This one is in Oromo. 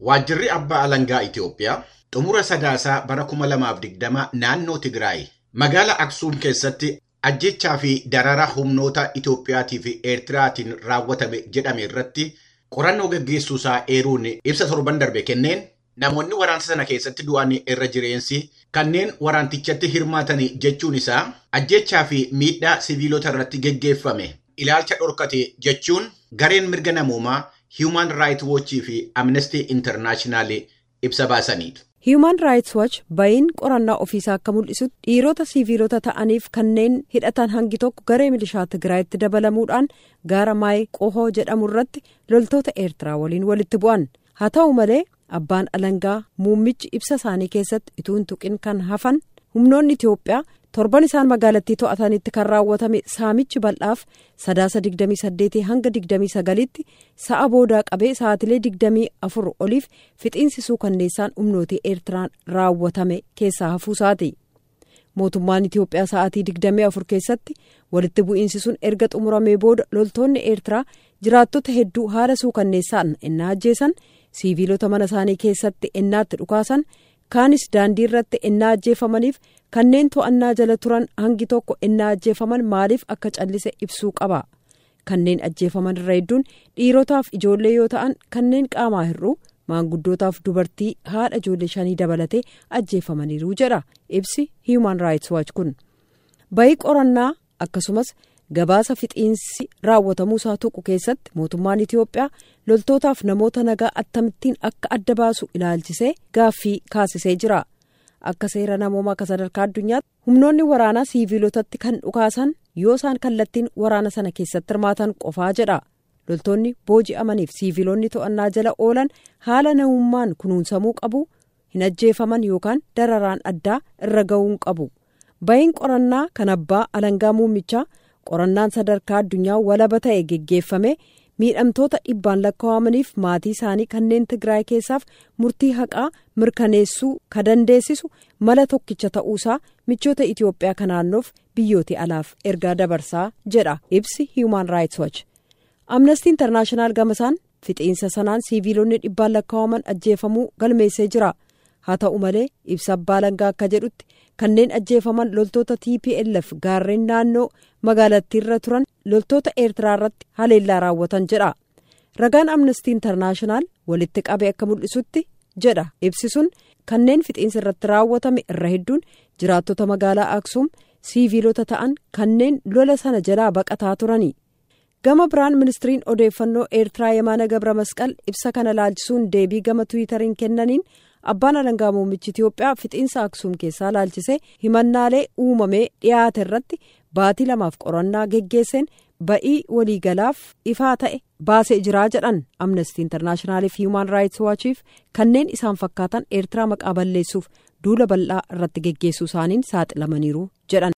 Waajjirri Abbaa Alangaa Itiyoophiyaa xumura sadaasaa bara 2020 naannoo Tigraay. Magaalaa Aksuum keessatti ajjechaa fi darara humnoota Itiyoophiyaatii fi Eertiraatiin raawwatame jedhame irratti qorannoo gaggeessuusaa eeruun ibsa torban darbe kenneen. Namoonni waraansa sana keessatti du'an irra jireensi kanneen waraantichatti hirmaatan jechuun isaa ajjechaa fi miidhaa siviilota irratti geggeeffame. Ilaalcha dhorkate jechuun gareen mirga namoomaa Human Rights Watch fi Amnesty International ibsa baasaniidha. Human Rights Watch ba'iin qorannaa ofiisaa akka mul'isutti dhiirota siviilota ta'aniif kanneen hidhatan hangi tokko garee milishaa Tigraayitti dabalamuudhaan gaara maayii qohoo jedhamu irratti loltoota Eertiraa waliin walitti bu'an. Haa ta'u malee abbaan alangaa muummichi ibsa isaanii keessatti utuu hin tuqin kan hafan humnoonni Itiyoophiyaa torban isaan magaalattii to'atanitti kan raawwatame saamichi bal'aaf sadaasa 28 hanga 29tti sa'a boodaa qabee sa'aatilee 24 oliif fixiinsisuu kanneessaan humnoota eertiraan raawwatame keessaa hafuusaati. mootummaan Itiyoophiyaa sa'aatii 24 keessatti walitti bu'iinsi sun erga xumuramee booda loltoonni eertiraa jiraattota hedduu haala suukanneessaan ennaa ajjeesan siiviilota mana isaanii keessatti ennaatti dhukaasan kaanis daandii irratti ennaa ajjeefamaniif kanneen to'annaa jala turan hangi tokko ennaa ajjeefaman maaliif akka callise ibsuu qaba? Kanneen ajjeefaman irra hedduun dhiirotaaf ijoollee yoo ta'an kanneen qaamaa hir'uu maanguddootaaf dubartii haadha ijoollee shanii dabalatee ajjeefamaniiru jedha. Ibsi human rights watch kun. Bayii qorannaa akkasumas gabaasa fixiinsi raawwatamuu isaa tuqu keessatti mootummaan itiyoophiyaa loltootaaf namoota nagaa akkamittiin akka adda baasu ilaalchisee gaaffii kaasisee jira. Akka seera namoomaa akka sadarkaa addunyaatti humnoonni waraanaa siiviilotatti kan dhukaasan yoo isaan kallattiin waraana sana keessatti hirmaatan qofaa jedha. Loltoonni booji'amaniif siiviilonni to'annaa jala oolan haala namummaan kunuunsamuu qabu hin ajjeefaman yookaan dararaan addaa irra ga'uu qabu. Ba'iin qorannaa kan abbaa alangaa muummichaa qorannaan sadarkaa addunyaa walaba ta'e geggeeffame miidhamtoota dhibbaan lakkaawamaniif maatii isaanii kanneen tigraay keessaaf murtii haqaa mirkaneessuu ka dandeessisu mala tokkicha ta'uusaa michoota itiyoophiyaa ka naannoof biyyooti alaaf ergaa dabarsaa jedha. Ibsi human rights watch. Amnestii intarnaashinaal gamasaan fixiinsa sanaan siiviilonni dhibbaan lakkaawaman ajjeefamuu galmeessee jira haa ta'u malee ibsa abbaa alangaa akka jedhutti kanneen ajjeefaman loltoota tplf gaarreen naannoo magaalattiirra turan loltoota eertiraa irratti haleellaa raawwatan jedha. Ragaan amnestii intarnaashinaal walitti qabe akka mul'isutti jedha. Ibsi sun kanneen fixiinsa irratti raawwatame irra hedduun jiraattota magaalaa aksuum siiviilota ta'an kanneen lola sana jalaa baqataa turani gama biraan ministiriin odeeffannoo eertiraa yemaana gabra masqal ibsa kana laalchisuun deebii gama tiwiitariin kennaniin abbaan alangaa muummichi itiyoophiyaa fixiinsa aksuum keessaa laalchisee himannaalee uumamee dhiyaate irratti baatii lamaaf qorannaa geggeesseen ba'ii waliigalaaf ifaa ta'e baasee jiraa jedhan amnestii intarnaashinaaliif human raayits waachiif kanneen isaan fakkaatan eertiraa maqaa balleessuuf duula bal'aa irratti geggeessuu isaaniin saaxilamaniiru jedhan.